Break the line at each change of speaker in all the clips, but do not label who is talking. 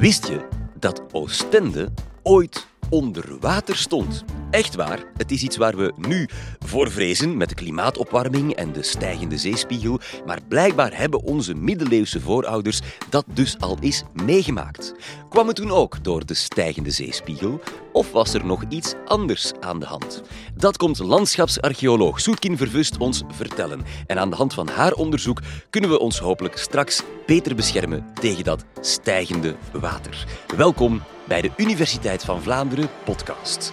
Wist je dat Oostende ooit onder water stond? Echt waar, het is iets waar we nu voor vrezen met de klimaatopwarming en de stijgende zeespiegel, maar blijkbaar hebben onze middeleeuwse voorouders dat dus al eens meegemaakt. Kwam het toen ook door de stijgende zeespiegel of was er nog iets anders aan de hand? Dat komt landschapsarcheoloog Soetkin Vervust ons vertellen. En aan de hand van haar onderzoek kunnen we ons hopelijk straks beter beschermen tegen dat stijgende water. Welkom bij de Universiteit van Vlaanderen podcast.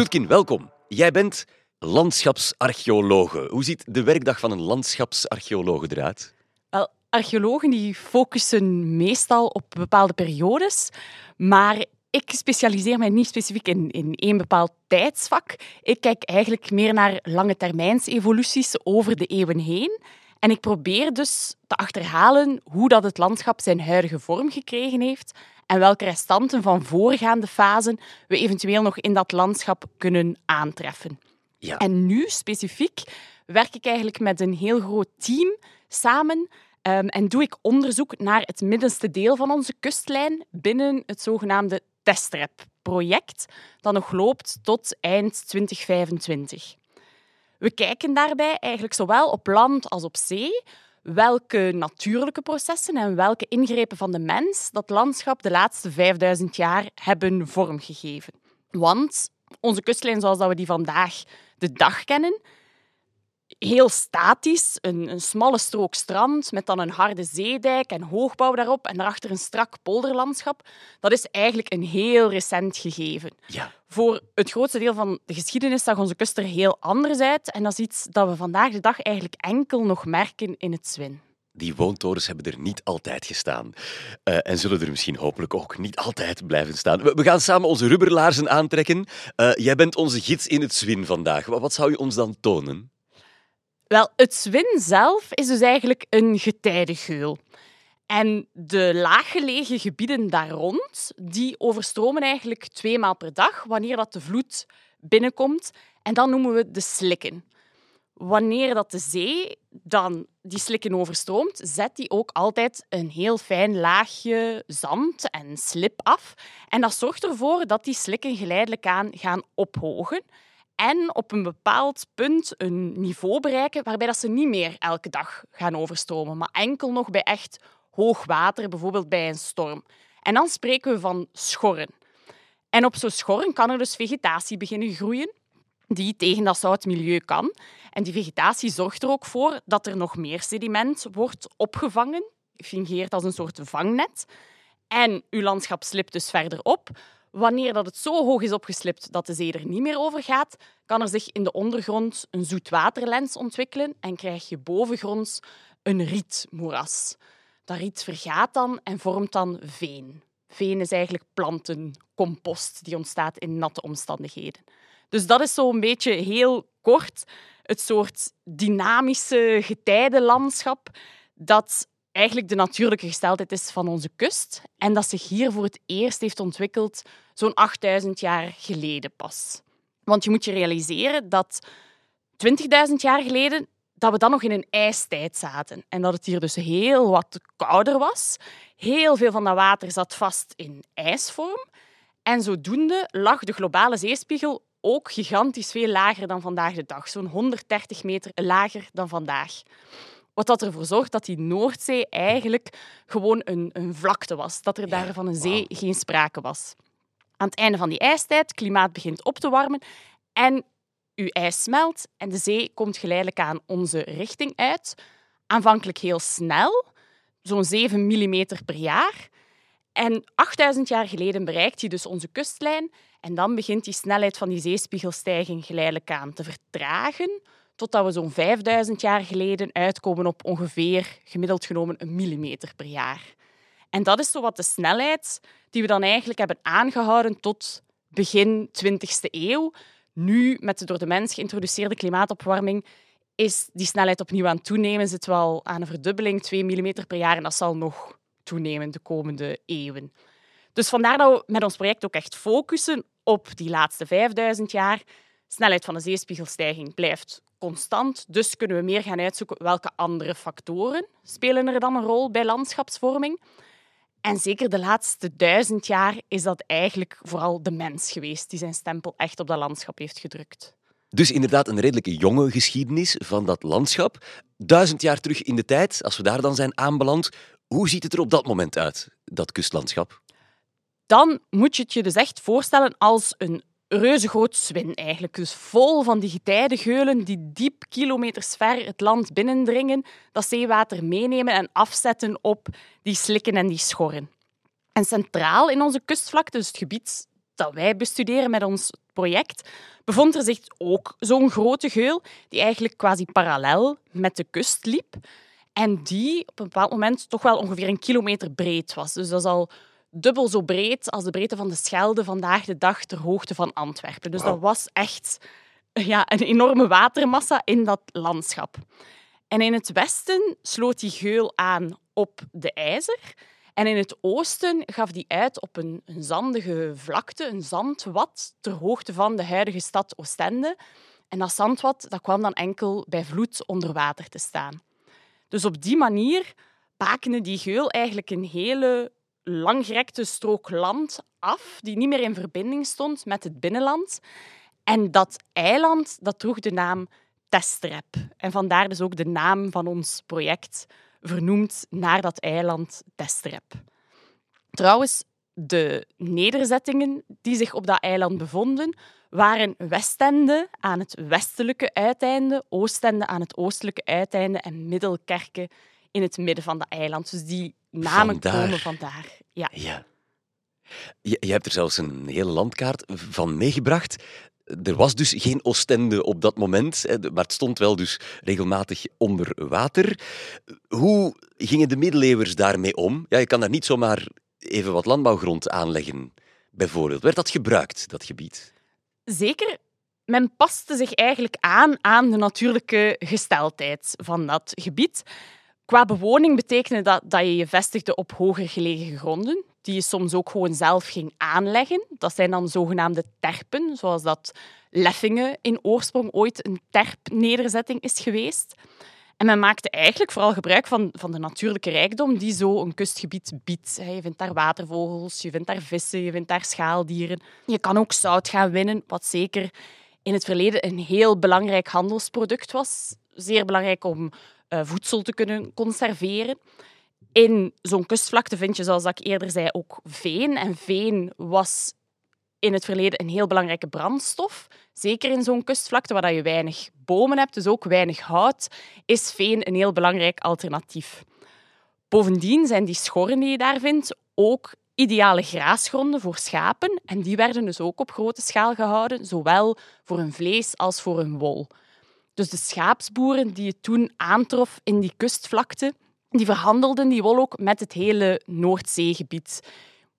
Soetkin, welkom. Jij bent landschapsarcheologe. Hoe ziet de werkdag van een landschapsarcheologe eruit?
Wel, archeologen die focussen meestal op bepaalde periodes, maar ik specialiseer mij niet specifiek in, in één bepaald tijdsvak. Ik kijk eigenlijk meer naar lange termijnsevoluties over de eeuwen heen. En ik probeer dus te achterhalen hoe dat het landschap zijn huidige vorm gekregen heeft en welke restanten van voorgaande fasen we eventueel nog in dat landschap kunnen aantreffen.
Ja.
En nu specifiek werk ik eigenlijk met een heel groot team samen ehm, en doe ik onderzoek naar het middenste deel van onze kustlijn binnen het zogenaamde Testrep-project, dat nog loopt tot eind 2025. We kijken daarbij eigenlijk zowel op land als op zee welke natuurlijke processen en welke ingrepen van de mens dat landschap de laatste 5000 jaar hebben vormgegeven. Want onze kustlijn zoals dat we die vandaag de dag kennen, heel statisch, een, een smalle strook strand met dan een harde zeedijk en hoogbouw daarop en daarachter een strak polderlandschap, dat is eigenlijk een heel recent gegeven.
Ja.
Voor het grootste deel van de geschiedenis zag onze kust er heel anders uit en dat is iets dat we vandaag de dag eigenlijk enkel nog merken in het Zwin.
Die woontorens hebben er niet altijd gestaan. Eh, en zullen er misschien hopelijk ook niet altijd blijven staan. We, we gaan samen onze rubberlaarzen aantrekken. Eh, jij bent onze gids in het Zwin vandaag. Wat zou je ons dan tonen?
Wel, het Zwin zelf is dus eigenlijk een getijdengeul. En de laaggelegen gebieden daar rond, die overstromen eigenlijk twee maal per dag wanneer dat de vloed binnenkomt. En dan noemen we de slikken. Wanneer dat de zee dan die slikken overstroomt, zet die ook altijd een heel fijn laagje zand en slip af. En dat zorgt ervoor dat die slikken geleidelijk aan gaan ophogen en op een bepaald punt een niveau bereiken waarbij dat ze niet meer elke dag gaan overstromen, maar enkel nog bij echt hoog water, bijvoorbeeld bij een storm. En dan spreken we van schorren. En op zo'n schorren kan er dus vegetatie beginnen groeien die tegen dat zout milieu kan. En die vegetatie zorgt er ook voor dat er nog meer sediment wordt opgevangen, fungeert als een soort vangnet. En uw landschap slipt dus verder op. Wanneer dat het zo hoog is opgeslipt dat de zee er niet meer over gaat, kan er zich in de ondergrond een zoetwaterlens ontwikkelen en krijg je bovengronds een rietmoeras. Dat riet vergaat dan en vormt dan veen. Veen is eigenlijk plantencompost die ontstaat in natte omstandigheden. Dus dat is zo'n beetje heel kort het soort dynamische getijdenlandschap dat eigenlijk de natuurlijke gesteldheid is van onze kust en dat zich hier voor het eerst heeft ontwikkeld zo'n 8000 jaar geleden pas. Want je moet je realiseren dat 20.000 jaar geleden dat we dan nog in een ijstijd zaten en dat het hier dus heel wat kouder was. Heel veel van dat water zat vast in ijsvorm en zodoende lag de globale zeespiegel ook gigantisch veel lager dan vandaag de dag, zo'n 130 meter lager dan vandaag. Wat dat ervoor zorgt dat die Noordzee eigenlijk gewoon een, een vlakte was. Dat er
Ja,
daar van een zee geen sprake was. Aan het einde van die ijstijd, het klimaat begint op te warmen en uw ijs smelt en de zee komt geleidelijk aan onze richting uit. Aanvankelijk heel snel, zo'n 7 mm per jaar. En 8000 jaar geleden bereikt hij dus onze kustlijn en dan begint die snelheid van die zeespiegelstijging geleidelijk aan te vertragen, totdat we zo'n 5000 jaar geleden uitkomen op ongeveer gemiddeld genomen een millimeter per jaar. En dat is zo wat de snelheid die we dan eigenlijk hebben aangehouden tot begin 20e eeuw. Nu, met de door de mens geïntroduceerde klimaatopwarming, is die snelheid opnieuw aan het toenemen. Zitten we al aan een verdubbeling, 2 mm per jaar. En dat zal nog toenemen de komende eeuwen. Dus vandaar dat we met ons project ook echt focussen op die laatste 5000 jaar. snelheid van de zeespiegelstijging blijft constant, dus kunnen we meer gaan uitzoeken welke andere factoren spelen er dan een rol bij landschapsvorming. En zeker de laatste duizend jaar is dat eigenlijk vooral de mens geweest die zijn stempel echt op dat landschap heeft gedrukt.
Dus inderdaad een redelijke jonge geschiedenis van dat landschap. Duizend jaar terug in de tijd, als we daar dan zijn aanbeland, hoe ziet het er op dat moment uit, dat kustlandschap?
Dan moet je het je dus echt voorstellen als een reuzegroot zwin eigenlijk. Dus vol van die getijdengeulen die diep kilometers ver het land binnendringen, dat zeewater meenemen en afzetten op die slikken en die schorren. En centraal in onze kustvlakte, dus het gebied dat wij bestuderen met ons project, bevond er zich ook zo'n grote geul die eigenlijk quasi parallel met de kust liep en die op een bepaald moment toch wel ongeveer een kilometer breed was. Dus dat is al dubbel zo breed als de breedte van de Schelde vandaag de dag ter hoogte van Antwerpen. Dus dat was echt ja, een enorme watermassa in dat landschap. En in het westen sloot die geul aan op de IJzer. En in het oosten gaf die uit op een, een zandige vlakte, een zandwad, ter hoogte van de huidige stad Oostende. En dat zandwad dat kwam dan enkel bij vloed onder water te staan. Dus op die manier bakende die geul eigenlijk een hele langgerekte strook land af, die niet meer in verbinding stond met het binnenland. En dat eiland dat droeg de naam Testrep. En vandaar dus ook de naam van ons project, vernoemd naar dat eiland Testrep. Trouwens, de nederzettingen die zich op dat eiland bevonden, waren Westende aan het westelijke uiteinde, Oostende aan het oostelijke uiteinde en Middelkerken in het midden van dat eiland. Dus die namen komen vandaar. Ja.
Ja. Je, je hebt er zelfs een hele landkaart van meegebracht. Er was dus geen Oostende op dat moment, maar het stond wel dus regelmatig onder water. Hoe gingen de middeleeuwers daarmee om? Ja, je kan daar niet zomaar even wat landbouwgrond aanleggen, bijvoorbeeld. Werd dat gebruikt, dat gebied?
Zeker, men paste zich eigenlijk aan aan de natuurlijke gesteldheid van dat gebied. Qua bewoning betekende dat dat je je vestigde op hoger gelegen gronden, die je soms ook gewoon zelf ging aanleggen. Dat zijn dan zogenaamde terpen, zoals dat Leffingen in oorsprong ooit een terpnederzetting is geweest. En men maakte eigenlijk vooral gebruik van, van de natuurlijke rijkdom die zo'n kustgebied biedt. Je vindt daar watervogels, je vindt daar vissen, je vindt daar schaaldieren. Je kan ook zout gaan winnen, wat zeker in het verleden een heel belangrijk handelsproduct was. Zeer belangrijk om voedsel te kunnen conserveren. In zo'n kustvlakte vind je, zoals ik eerder zei, ook veen. En veen was in het verleden een heel belangrijke brandstof. Zeker in zo'n kustvlakte waar je weinig bomen hebt, dus ook weinig hout, is veen een heel belangrijk alternatief. Bovendien zijn die schorren die je daar vindt ook ideale graasgronden voor schapen. En die werden dus ook op grote schaal gehouden, zowel voor hun vlees als voor hun wol. Dus de schaapsboeren die je toen aantrof in die kustvlakte, die verhandelden die wol ook met het hele Noordzeegebied.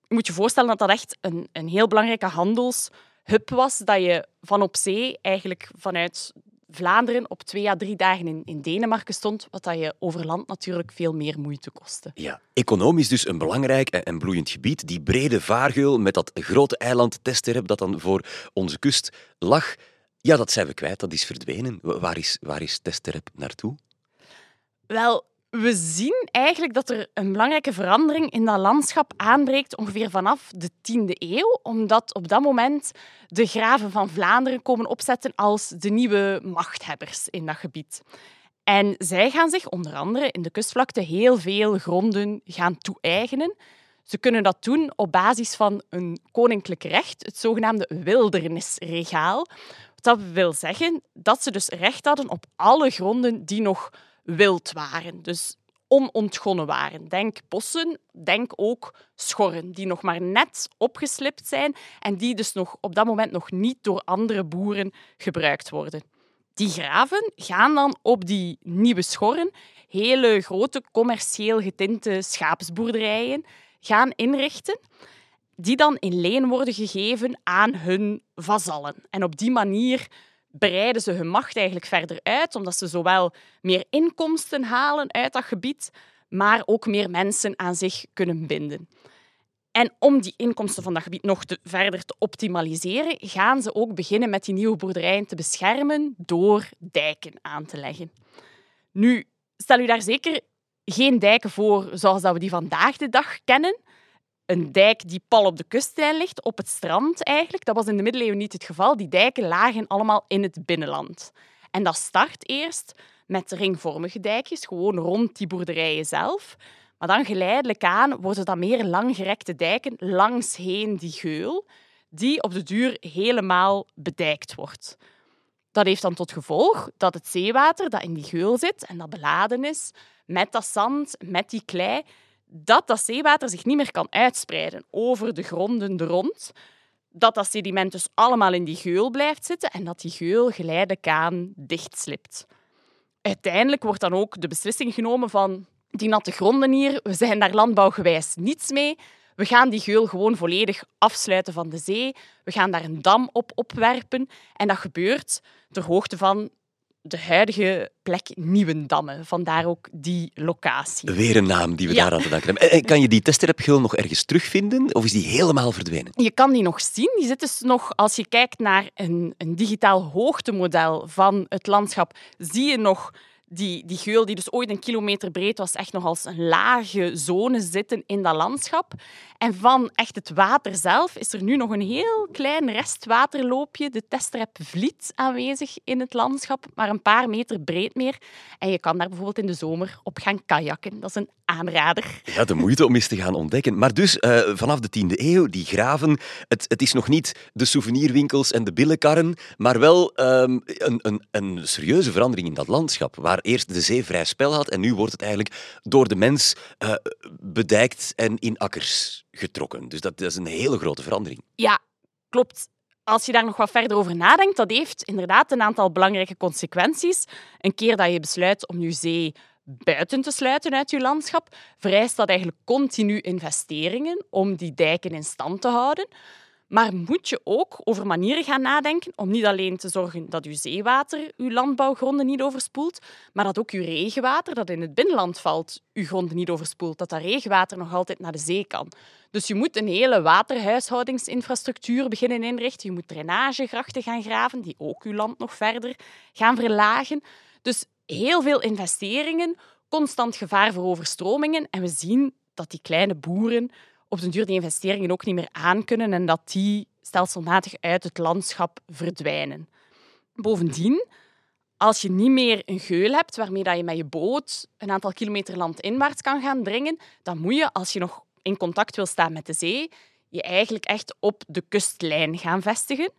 Je moet je voorstellen dat dat echt een, een heel belangrijke handelshub was, dat je van op zee eigenlijk vanuit Vlaanderen op twee à drie dagen in, in Denemarken stond, wat dat je over land natuurlijk veel meer moeite kostte.
Ja, economisch dus een belangrijk en bloeiend gebied. Die brede vaargeul met dat grote eiland Testerep dat dan voor onze kust lag. Ja, dat zijn we kwijt, dat is verdwenen. Waar is, waar is Testerep naartoe?
Wel, we zien eigenlijk dat er een belangrijke verandering in dat landschap aanbreekt ongeveer vanaf de 10e eeuw, omdat op dat moment de graven van Vlaanderen komen opzetten als de nieuwe machthebbers in dat gebied. En zij gaan zich onder andere in de kustvlakte heel veel gronden gaan toe-eigenen. Ze kunnen dat doen op basis van een koninklijk recht, het zogenaamde wildernisregaal. Dat wil zeggen dat ze dus recht hadden op alle gronden die nog wild waren. Dus onontgonnen waren. Denk bossen, denk ook schorren, die nog maar net opgeslipt zijn en die dus nog op dat moment nog niet door andere boeren gebruikt worden. Die graven gaan dan op die nieuwe schorren hele grote commercieel getinte schaapsboerderijen gaan inrichten, die dan in leen worden gegeven aan hun vazallen. En op die manier breiden ze hun macht eigenlijk verder uit, omdat ze zowel meer inkomsten halen uit dat gebied, maar ook meer mensen aan zich kunnen binden. En om die inkomsten van dat gebied nog te, verder te optimaliseren, gaan ze ook beginnen met die nieuwe boerderijen te beschermen door dijken aan te leggen. Nu, stel u daar zeker geen dijken voor zoals dat we die vandaag de dag kennen. Een dijk die pal op de kustlijn ligt, op het strand eigenlijk. Dat was in de middeleeuwen niet het geval. Die dijken lagen allemaal in het binnenland. En dat start eerst met ringvormige dijkjes, gewoon rond die boerderijen zelf. Maar dan geleidelijk aan worden dat meer langgerekte dijken langsheen die geul, die op de duur helemaal bedijkt wordt. Dat heeft dan tot gevolg dat het zeewater dat in die geul zit en dat beladen is met dat zand, met die klei, dat dat zeewater zich niet meer kan uitspreiden over de gronden er rond. Dat dat sediment dus allemaal in die geul blijft zitten en dat die geul geleidelijk aan dichtslipt. Uiteindelijk wordt dan ook de beslissing genomen van die natte gronden hier, we zijn daar landbouwgewijs niets mee. We gaan die geul gewoon volledig afsluiten van de zee. We gaan daar een dam op opwerpen. En dat gebeurt ter hoogte van de huidige plek Nieuwendammen. Vandaar ook die locatie.
Weer een naam die we daar aan te danken hebben. En kan je die testrepgeul nog ergens terugvinden? Of is die helemaal verdwenen?
Je kan die nog zien. Die zit dus nog, als je kijkt naar een, een digitaal hoogtemodel van het landschap, zie je nog die, die geul, die dus ooit een kilometer breed was, echt nog als een lage zone zitten in dat landschap. En van echt het water zelf is er nu nog een heel klein restwaterloopje, de Testrep Vliet, aanwezig in het landschap, maar een paar meter breed meer. En je kan daar bijvoorbeeld in de zomer op gaan kajakken. Dat is een aanrader.
Ja, de moeite om eens te gaan ontdekken. Maar dus, uh, vanaf de 10e eeuw, die graven, het, het is nog niet de souvenirwinkels en de billenkarren, maar wel um, een, een, een serieuze verandering in dat landschap, waar eerst de zee vrij spel had en nu wordt het eigenlijk door de mens uh, bedijkt en in akkers getrokken. Dus dat, dat is een hele grote verandering.
Ja, klopt als je daar nog wat verder over nadenkt, dat heeft inderdaad een aantal belangrijke consequenties. Een keer dat je besluit om je zee buiten te sluiten uit je landschap, vereist dat eigenlijk continu investeringen om die dijken in stand te houden. Maar moet je ook over manieren gaan nadenken om niet alleen te zorgen dat je zeewater je landbouwgronden niet overspoelt, maar dat ook je regenwater dat in het binnenland valt, je gronden niet overspoelt. Dat dat regenwater nog altijd naar de zee kan. Dus je moet een hele waterhuishoudingsinfrastructuur beginnen inrichten. Je moet drainagegrachten gaan graven, die ook je land nog verder gaan verlagen. Dus heel veel investeringen, constant gevaar voor overstromingen. En we zien dat die kleine boeren op den duur die investeringen ook niet meer aankunnen en dat die stelselmatig uit het landschap verdwijnen. Bovendien, als je niet meer een geul hebt waarmee je met je boot een aantal kilometer landinwaarts kan gaan dringen, dan moet je, als je nog in contact wil staan met de zee, je eigenlijk echt op de kustlijn gaan vestigen.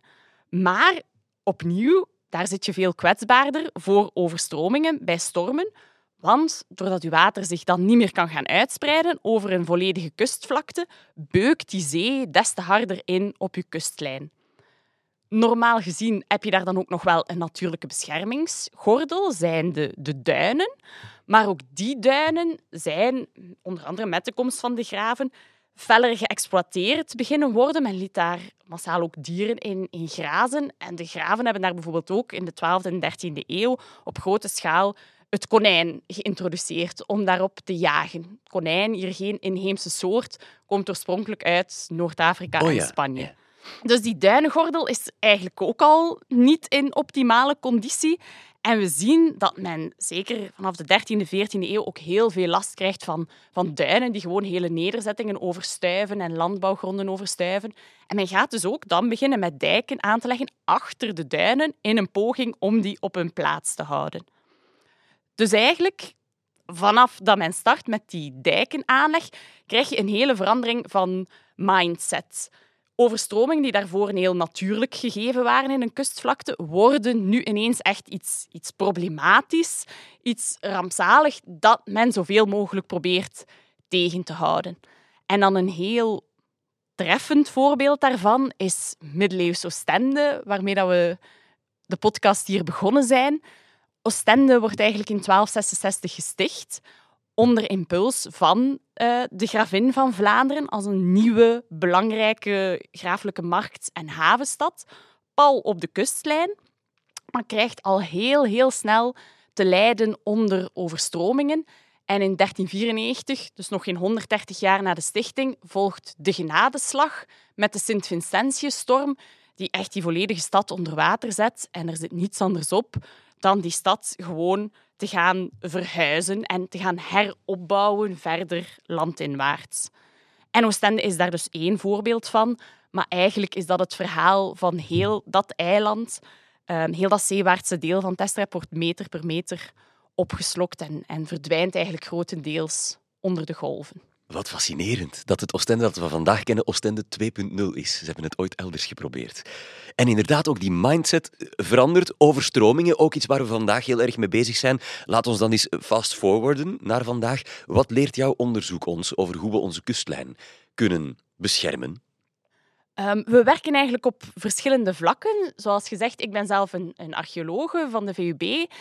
Maar opnieuw, daar zit je veel kwetsbaarder voor overstromingen bij stormen, want doordat je water zich dan niet meer kan gaan uitspreiden over een volledige kustvlakte, beukt die zee des te harder in op je kustlijn. Normaal gezien heb je daar dan ook nog wel een natuurlijke beschermingsgordel, zijn de, de duinen. Maar ook die duinen zijn, onder andere met de komst van de graven, feller geëxploiteerd beginnen worden. Men liet daar massaal ook dieren in, in grazen. En de graven hebben daar bijvoorbeeld ook in de 12e en 13e eeuw op grote schaal het konijn geïntroduceerd om daarop te jagen. Konijn, hier geen inheemse soort, komt oorspronkelijk uit Noord-Afrika oh en Spanje. Dus die duinengordel is eigenlijk ook al niet in optimale conditie. En we zien dat men zeker vanaf de 13e, 14e eeuw ook heel veel last krijgt van, van duinen die gewoon hele nederzettingen overstuiven en landbouwgronden overstuiven. En men gaat dus ook dan beginnen met dijken aan te leggen achter de duinen in een poging om die op hun plaats te houden. Dus eigenlijk, vanaf dat men start met die dijkenaanleg, krijg je een hele verandering van mindset. Overstromingen die daarvoor een heel natuurlijk gegeven waren in een kustvlakte, worden nu ineens echt iets, iets problematisch, iets rampzalig, dat men zoveel mogelijk probeert tegen te houden. En dan een heel treffend voorbeeld daarvan is middeleeuws Oostende, waarmee dat we de podcast hier begonnen zijn. Oostende wordt eigenlijk in 1266 gesticht onder impuls van uh, de gravin van Vlaanderen als een nieuwe belangrijke grafelijke markt- en havenstad, pal op de kustlijn, maar krijgt al heel, heel snel te lijden onder overstromingen En in 1394, dus nog geen 130 jaar na de stichting, volgt de genadeslag met de Sint-Vincentiusstorm, die echt die volledige stad onder water zet. En er zit niets anders op dan die stad gewoon te gaan verhuizen en te gaan heropbouwen verder landinwaarts. En Oostende is daar dus één voorbeeld van. Maar eigenlijk is dat het verhaal van heel dat eiland. Ehm, heel dat zeewaartse deel van Testrep wordt meter per meter opgeslokt en, en verdwijnt eigenlijk grotendeels onder de golven.
Wat fascinerend dat het Oostende dat we vandaag kennen Oostende 2.0 is. Ze hebben het ooit elders geprobeerd. En inderdaad, ook die mindset verandert. Overstromingen, ook iets waar we vandaag heel erg mee bezig zijn. Laat ons dan eens fast forwarden naar vandaag. Wat leert jouw onderzoek ons over hoe we onze kustlijn kunnen beschermen?
Um, we werken eigenlijk op verschillende vlakken. Zoals gezegd, ik ben zelf een, een archeologe van de VUB.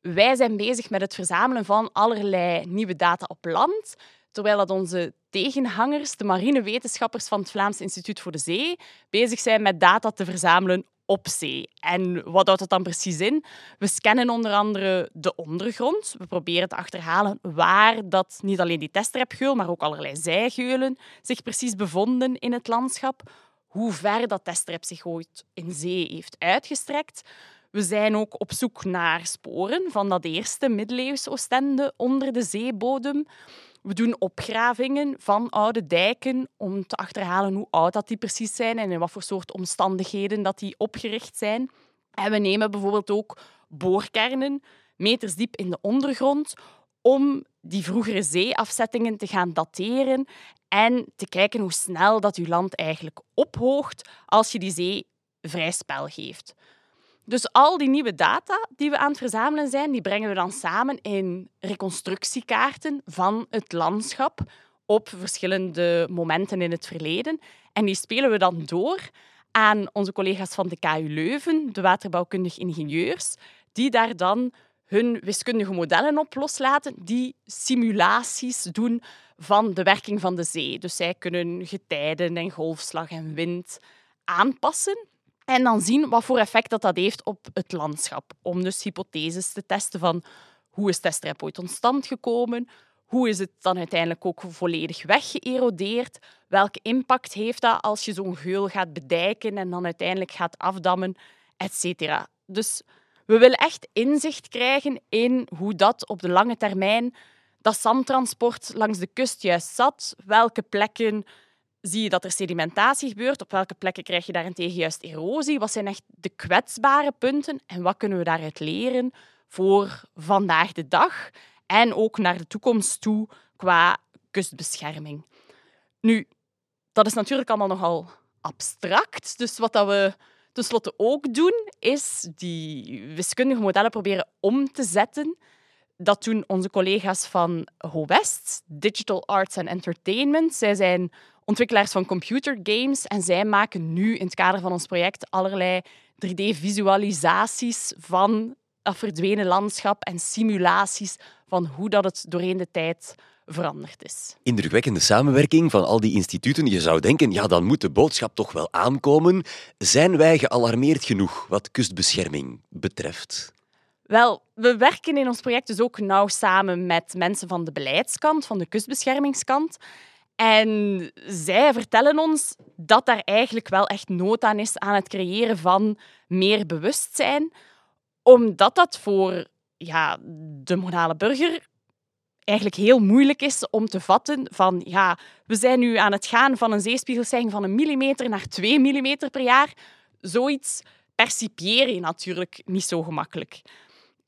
Wij zijn bezig met het verzamelen van allerlei nieuwe data op land. Terwijl dat onze tegenhangers, de marinewetenschappers van het Vlaams Instituut voor de Zee, bezig zijn met data te verzamelen op zee. En wat houdt dat dan precies in? We scannen onder andere de ondergrond. We proberen te achterhalen waar dat niet alleen die testrepgeul, maar ook allerlei zijgeulen zich precies bevonden in het landschap. Hoe ver dat testrep zich ooit in zee heeft uitgestrekt. We zijn ook op zoek naar sporen van dat eerste middeleeuwse Oostende onder de zeebodem. We doen opgravingen van oude dijken om te achterhalen hoe oud dat die precies zijn en in wat voor soort omstandigheden dat die opgericht zijn. En we nemen bijvoorbeeld ook boorkernen meters diep in de ondergrond om die vroegere zeeafzettingen te gaan dateren en te kijken hoe snel dat uw land eigenlijk ophoogt als je die zee vrij spel geeft. Dus al die nieuwe data die we aan het verzamelen zijn, die brengen we dan samen in reconstructiekaarten van het landschap op verschillende momenten in het verleden. En die spelen we dan door aan onze collega's van de KU Leuven, de waterbouwkundig ingenieurs, die daar dan hun wiskundige modellen op loslaten, die simulaties doen van de werking van de zee. Dus zij kunnen getijden en golfslag en wind aanpassen en dan zien wat voor effect dat, dat heeft op het landschap. Om dus hypotheses te testen van hoe is Testrep ooit tot stand gekomen? Hoe is het dan uiteindelijk ook volledig weggeërodeerd? Welke impact heeft dat als je zo'n geul gaat bedijken en dan uiteindelijk gaat afdammen, etc. Dus we willen echt inzicht krijgen in hoe dat op de lange termijn dat zandtransport langs de kust juist zat, welke plekken zie je dat er sedimentatie gebeurt. Op welke plekken krijg je daarentegen juist erosie? Wat zijn echt de kwetsbare punten en wat kunnen we daaruit leren voor vandaag de dag en ook naar de toekomst toe qua kustbescherming? Nu, dat is natuurlijk allemaal nogal abstract. Dus wat dat we tenslotte ook doen, is die wiskundige modellen proberen om te zetten. Dat doen onze collega's van HoWest, Digital Arts and Entertainment. Zij zijn ontwikkelaars van computergames. En zij maken nu in het kader van ons project allerlei 3D-visualisaties van dat verdwenen landschap en simulaties van hoe dat het doorheen de tijd veranderd is.
Indrukwekkende samenwerking van al die instituten. Je zou denken, ja, dan moet de boodschap toch wel aankomen. Zijn wij gealarmeerd genoeg wat kustbescherming betreft?
Wel, we werken in ons project dus ook nauw samen met mensen van de beleidskant, van de kustbeschermingskant. En zij vertellen ons dat daar eigenlijk wel echt nood aan is aan het creëren van meer bewustzijn, omdat dat voor ja, de modale burger eigenlijk heel moeilijk is om te vatten van ja, we zijn nu aan het gaan van een zeespiegelstijging van een millimeter naar twee millimeter per jaar. Zoiets percipieer je natuurlijk niet zo gemakkelijk.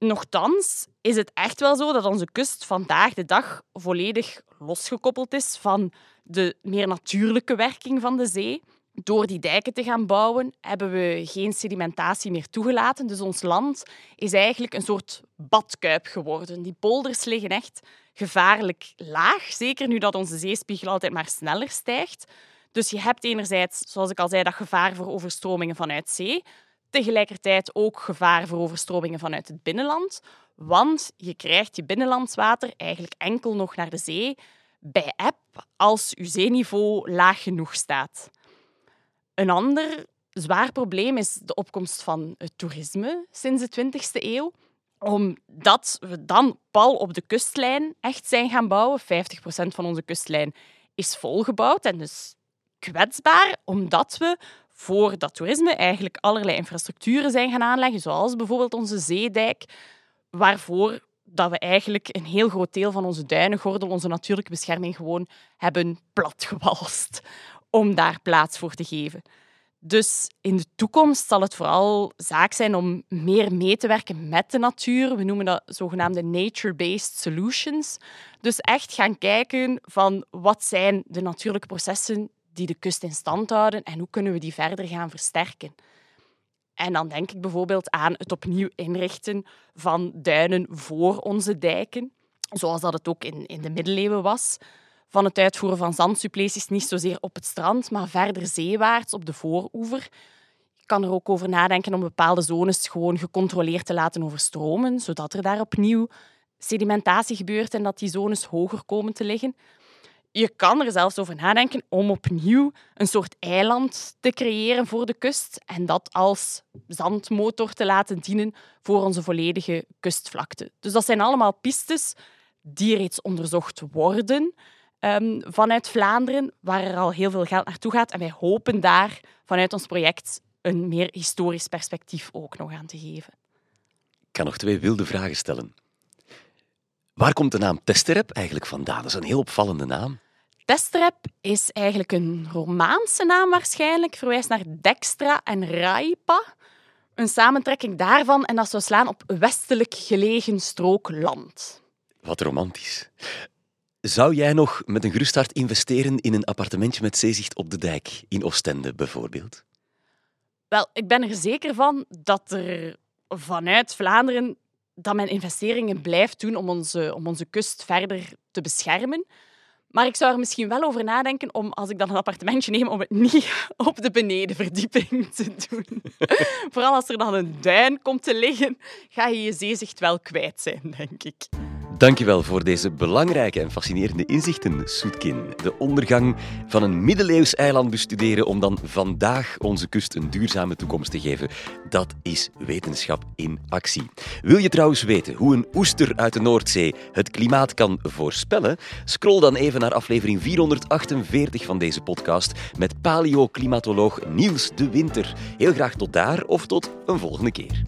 Nochtans is het echt wel zo dat onze kust vandaag de dag volledig losgekoppeld is van de meer natuurlijke werking van de zee. Door die dijken te gaan bouwen hebben we geen sedimentatie meer toegelaten. Dus ons land is eigenlijk een soort badkuip geworden. Die polders liggen echt gevaarlijk laag. Zeker nu dat onze zeespiegel altijd maar sneller stijgt. Dus je hebt enerzijds, zoals ik al zei, dat gevaar voor overstromingen vanuit zee. Tegelijkertijd ook gevaar voor overstromingen vanuit het binnenland. Want je krijgt je binnenlandswater eigenlijk enkel nog naar de zee bij eb als je zeeniveau laag genoeg staat. Een ander zwaar probleem is de opkomst van het toerisme sinds de 20e eeuw. omdat we dan pal op de kustlijn echt zijn gaan bouwen. 50% van onze kustlijn is volgebouwd en dus kwetsbaar, omdat we voor dat toerisme eigenlijk allerlei infrastructuren zijn gaan aanleggen, zoals bijvoorbeeld onze zeedijk, waarvoor dat we eigenlijk een heel groot deel van onze duinengordel, onze natuurlijke bescherming, gewoon hebben platgewalst om daar plaats voor te geven. Dus in de toekomst zal het vooral zaak zijn om meer mee te werken met de natuur. We noemen dat zogenaamde nature-based solutions. Dus echt gaan kijken van wat zijn de natuurlijke processen die de kust in stand houden en hoe kunnen we die verder gaan versterken. En dan denk ik bijvoorbeeld aan het opnieuw inrichten van duinen voor onze dijken, zoals dat het ook in, in de middeleeuwen was. Van het uitvoeren van zandsuppleties niet zozeer op het strand, maar verder zeewaarts op de vooroever. Je kan er ook over nadenken om bepaalde zones gewoon gecontroleerd te laten overstromen, zodat er daar opnieuw sedimentatie gebeurt en dat die zones hoger komen te liggen je kan er zelfs over nadenken om opnieuw een soort eiland te creëren voor de kust en dat als zandmotor te laten dienen voor onze volledige kustvlakte. Dus dat zijn allemaal pistes die reeds onderzocht worden um, vanuit Vlaanderen, waar er al heel veel geld naartoe gaat. En wij hopen daar vanuit ons project een meer historisch perspectief ook nog aan te geven.
Ik kan nog twee wilde vragen stellen. Waar komt de naam Testerep eigenlijk vandaan? Dat is een heel opvallende naam.
Testerep is eigenlijk een Romaanse naam waarschijnlijk, verwijst naar Dextra en Raipa. Een samentrekking daarvan en dat zou slaan op westelijk gelegen strook land.
Wat romantisch. Zou jij nog met een gerust hart investeren in een appartementje met zeezicht op de dijk, in Oostende bijvoorbeeld?
Wel, ik ben er zeker van dat er vanuit Vlaanderen dat men investeringen blijft doen om onze, om onze kust verder te beschermen. Maar ik zou er misschien wel over nadenken om, als ik dan een appartementje neem, om het niet op de benedenverdieping te doen. Vooral als er dan een duin komt te liggen, ga je je zeezicht wel kwijt zijn, denk ik.
Dankjewel voor deze belangrijke en fascinerende inzichten, Soetkin. De ondergang van een middeleeuws eiland bestuderen om dan vandaag onze kust een duurzame toekomst te geven. Dat is wetenschap in actie. Wil je trouwens weten hoe een oester uit de Noordzee het klimaat kan voorspellen? Scroll dan even naar aflevering 448 van deze podcast met paleoclimatoloog Niels de Winter. Heel graag tot daar of tot een volgende keer.